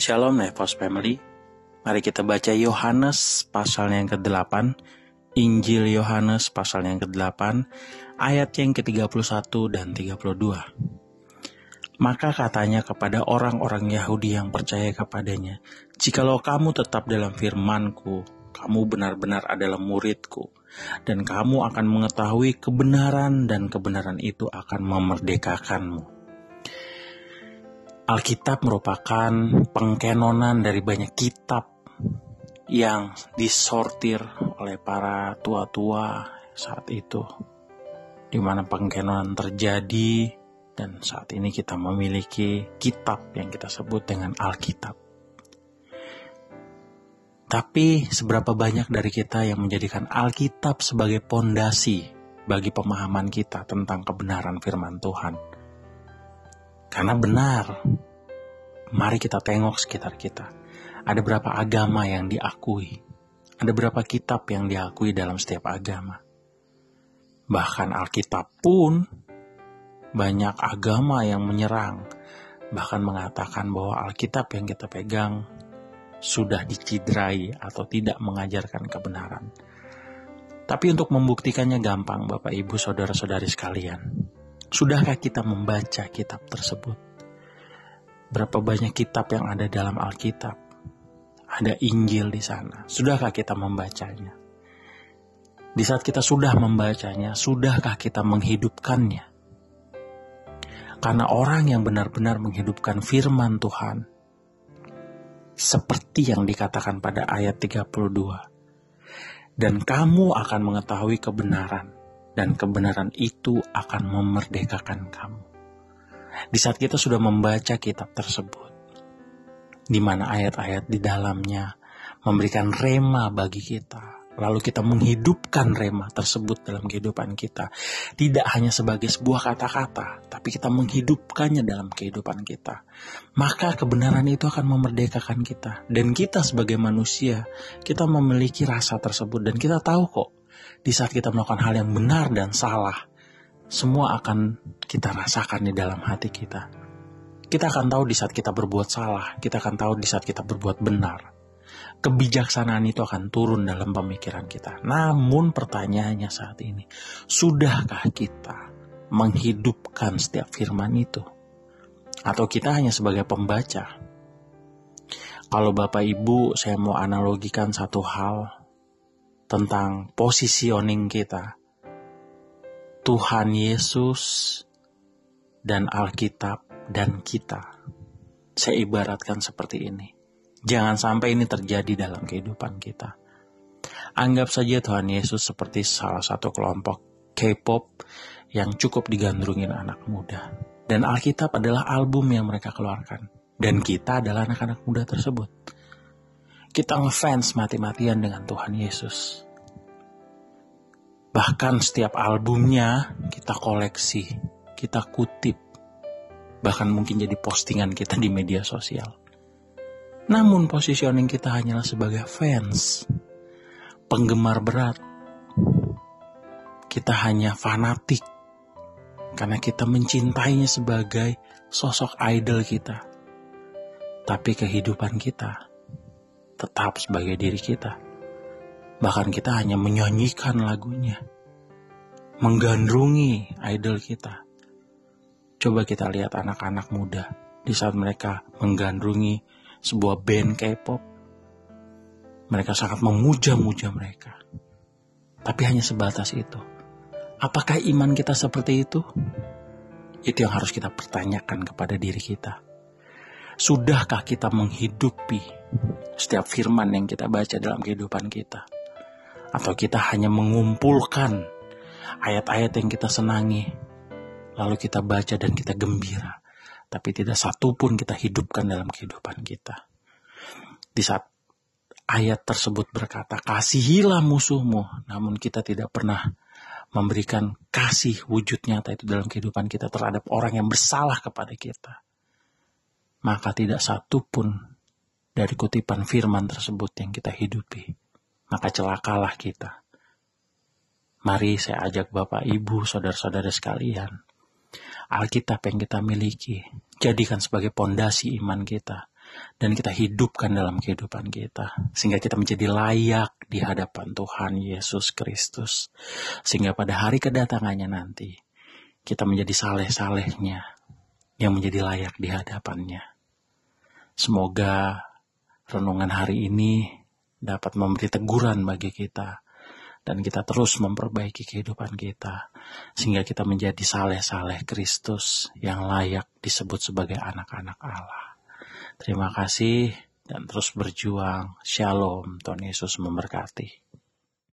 Shalom Nevos Family. Mari kita baca Yohanes pasal yang ke-8, Injil Yohanes pasal yang ke-8, ayat yang ke-31 dan 32. Maka katanya kepada orang-orang Yahudi yang percaya kepadanya, Jikalau kamu tetap dalam firmanku, kamu benar-benar adalah muridku, dan kamu akan mengetahui kebenaran dan kebenaran itu akan memerdekakanmu. Alkitab merupakan pengkenonan dari banyak kitab yang disortir oleh para tua-tua saat itu di mana pengkenonan terjadi dan saat ini kita memiliki kitab yang kita sebut dengan Alkitab. Tapi seberapa banyak dari kita yang menjadikan Alkitab sebagai pondasi bagi pemahaman kita tentang kebenaran firman Tuhan? Karena benar, mari kita tengok sekitar kita. Ada berapa agama yang diakui? Ada berapa kitab yang diakui dalam setiap agama? Bahkan Alkitab pun banyak agama yang menyerang, bahkan mengatakan bahwa Alkitab yang kita pegang sudah dicidrai atau tidak mengajarkan kebenaran. Tapi untuk membuktikannya gampang, Bapak Ibu, saudara-saudari sekalian. Sudahkah kita membaca kitab tersebut? Berapa banyak kitab yang ada dalam Alkitab? Ada Injil di sana. Sudahkah kita membacanya? Di saat kita sudah membacanya, sudahkah kita menghidupkannya? Karena orang yang benar-benar menghidupkan firman Tuhan, seperti yang dikatakan pada ayat 32, dan kamu akan mengetahui kebenaran, dan kebenaran itu akan memerdekakan kamu. Di saat kita sudah membaca kitab tersebut, di mana ayat-ayat di dalamnya memberikan rema bagi kita, lalu kita menghidupkan rema tersebut dalam kehidupan kita. Tidak hanya sebagai sebuah kata-kata, tapi kita menghidupkannya dalam kehidupan kita. Maka kebenaran itu akan memerdekakan kita. Dan kita sebagai manusia, kita memiliki rasa tersebut. Dan kita tahu kok, di saat kita melakukan hal yang benar dan salah, semua akan kita rasakan di dalam hati kita. Kita akan tahu di saat kita berbuat salah, kita akan tahu di saat kita berbuat benar. Kebijaksanaan itu akan turun dalam pemikiran kita. Namun pertanyaannya saat ini, sudahkah kita menghidupkan setiap firman itu? Atau kita hanya sebagai pembaca? Kalau Bapak Ibu, saya mau analogikan satu hal tentang positioning kita. Tuhan Yesus dan Alkitab dan kita. Saya ibaratkan seperti ini. Jangan sampai ini terjadi dalam kehidupan kita. Anggap saja Tuhan Yesus seperti salah satu kelompok K-pop yang cukup digandrungin anak muda. Dan Alkitab adalah album yang mereka keluarkan. Dan kita adalah anak-anak muda tersebut. Kita ngefans mati-matian dengan Tuhan Yesus. Bahkan setiap albumnya kita koleksi, kita kutip. Bahkan mungkin jadi postingan kita di media sosial. Namun positioning kita hanyalah sebagai fans, penggemar berat. Kita hanya fanatik karena kita mencintainya sebagai sosok idol kita. Tapi kehidupan kita tetap sebagai diri kita. Bahkan kita hanya menyanyikan lagunya. Menggandrungi idol kita. Coba kita lihat anak-anak muda di saat mereka menggandrungi sebuah band K-pop. Mereka sangat memuja-muja mereka. Tapi hanya sebatas itu. Apakah iman kita seperti itu? Itu yang harus kita pertanyakan kepada diri kita. Sudahkah kita menghidupi setiap firman yang kita baca dalam kehidupan kita? Atau kita hanya mengumpulkan ayat-ayat yang kita senangi, lalu kita baca dan kita gembira, tapi tidak satu pun kita hidupkan dalam kehidupan kita. Di saat ayat tersebut berkata, kasihilah musuhmu, namun kita tidak pernah memberikan kasih wujud nyata itu dalam kehidupan kita terhadap orang yang bersalah kepada kita maka tidak satu pun dari kutipan firman tersebut yang kita hidupi. Maka celakalah kita. Mari saya ajak Bapak, Ibu, Saudara-saudara sekalian. Alkitab yang kita miliki, jadikan sebagai pondasi iman kita. dan kita hidupkan dalam kehidupan kita sehingga kita menjadi layak di hadapan Tuhan Yesus Kristus sehingga pada hari kedatangannya nanti kita menjadi saleh-salehnya yang menjadi layak di hadapannya. Semoga renungan hari ini dapat memberi teguran bagi kita dan kita terus memperbaiki kehidupan kita sehingga kita menjadi saleh-saleh Kristus yang layak disebut sebagai anak-anak Allah. Terima kasih dan terus berjuang. Shalom. Tuhan Yesus memberkati.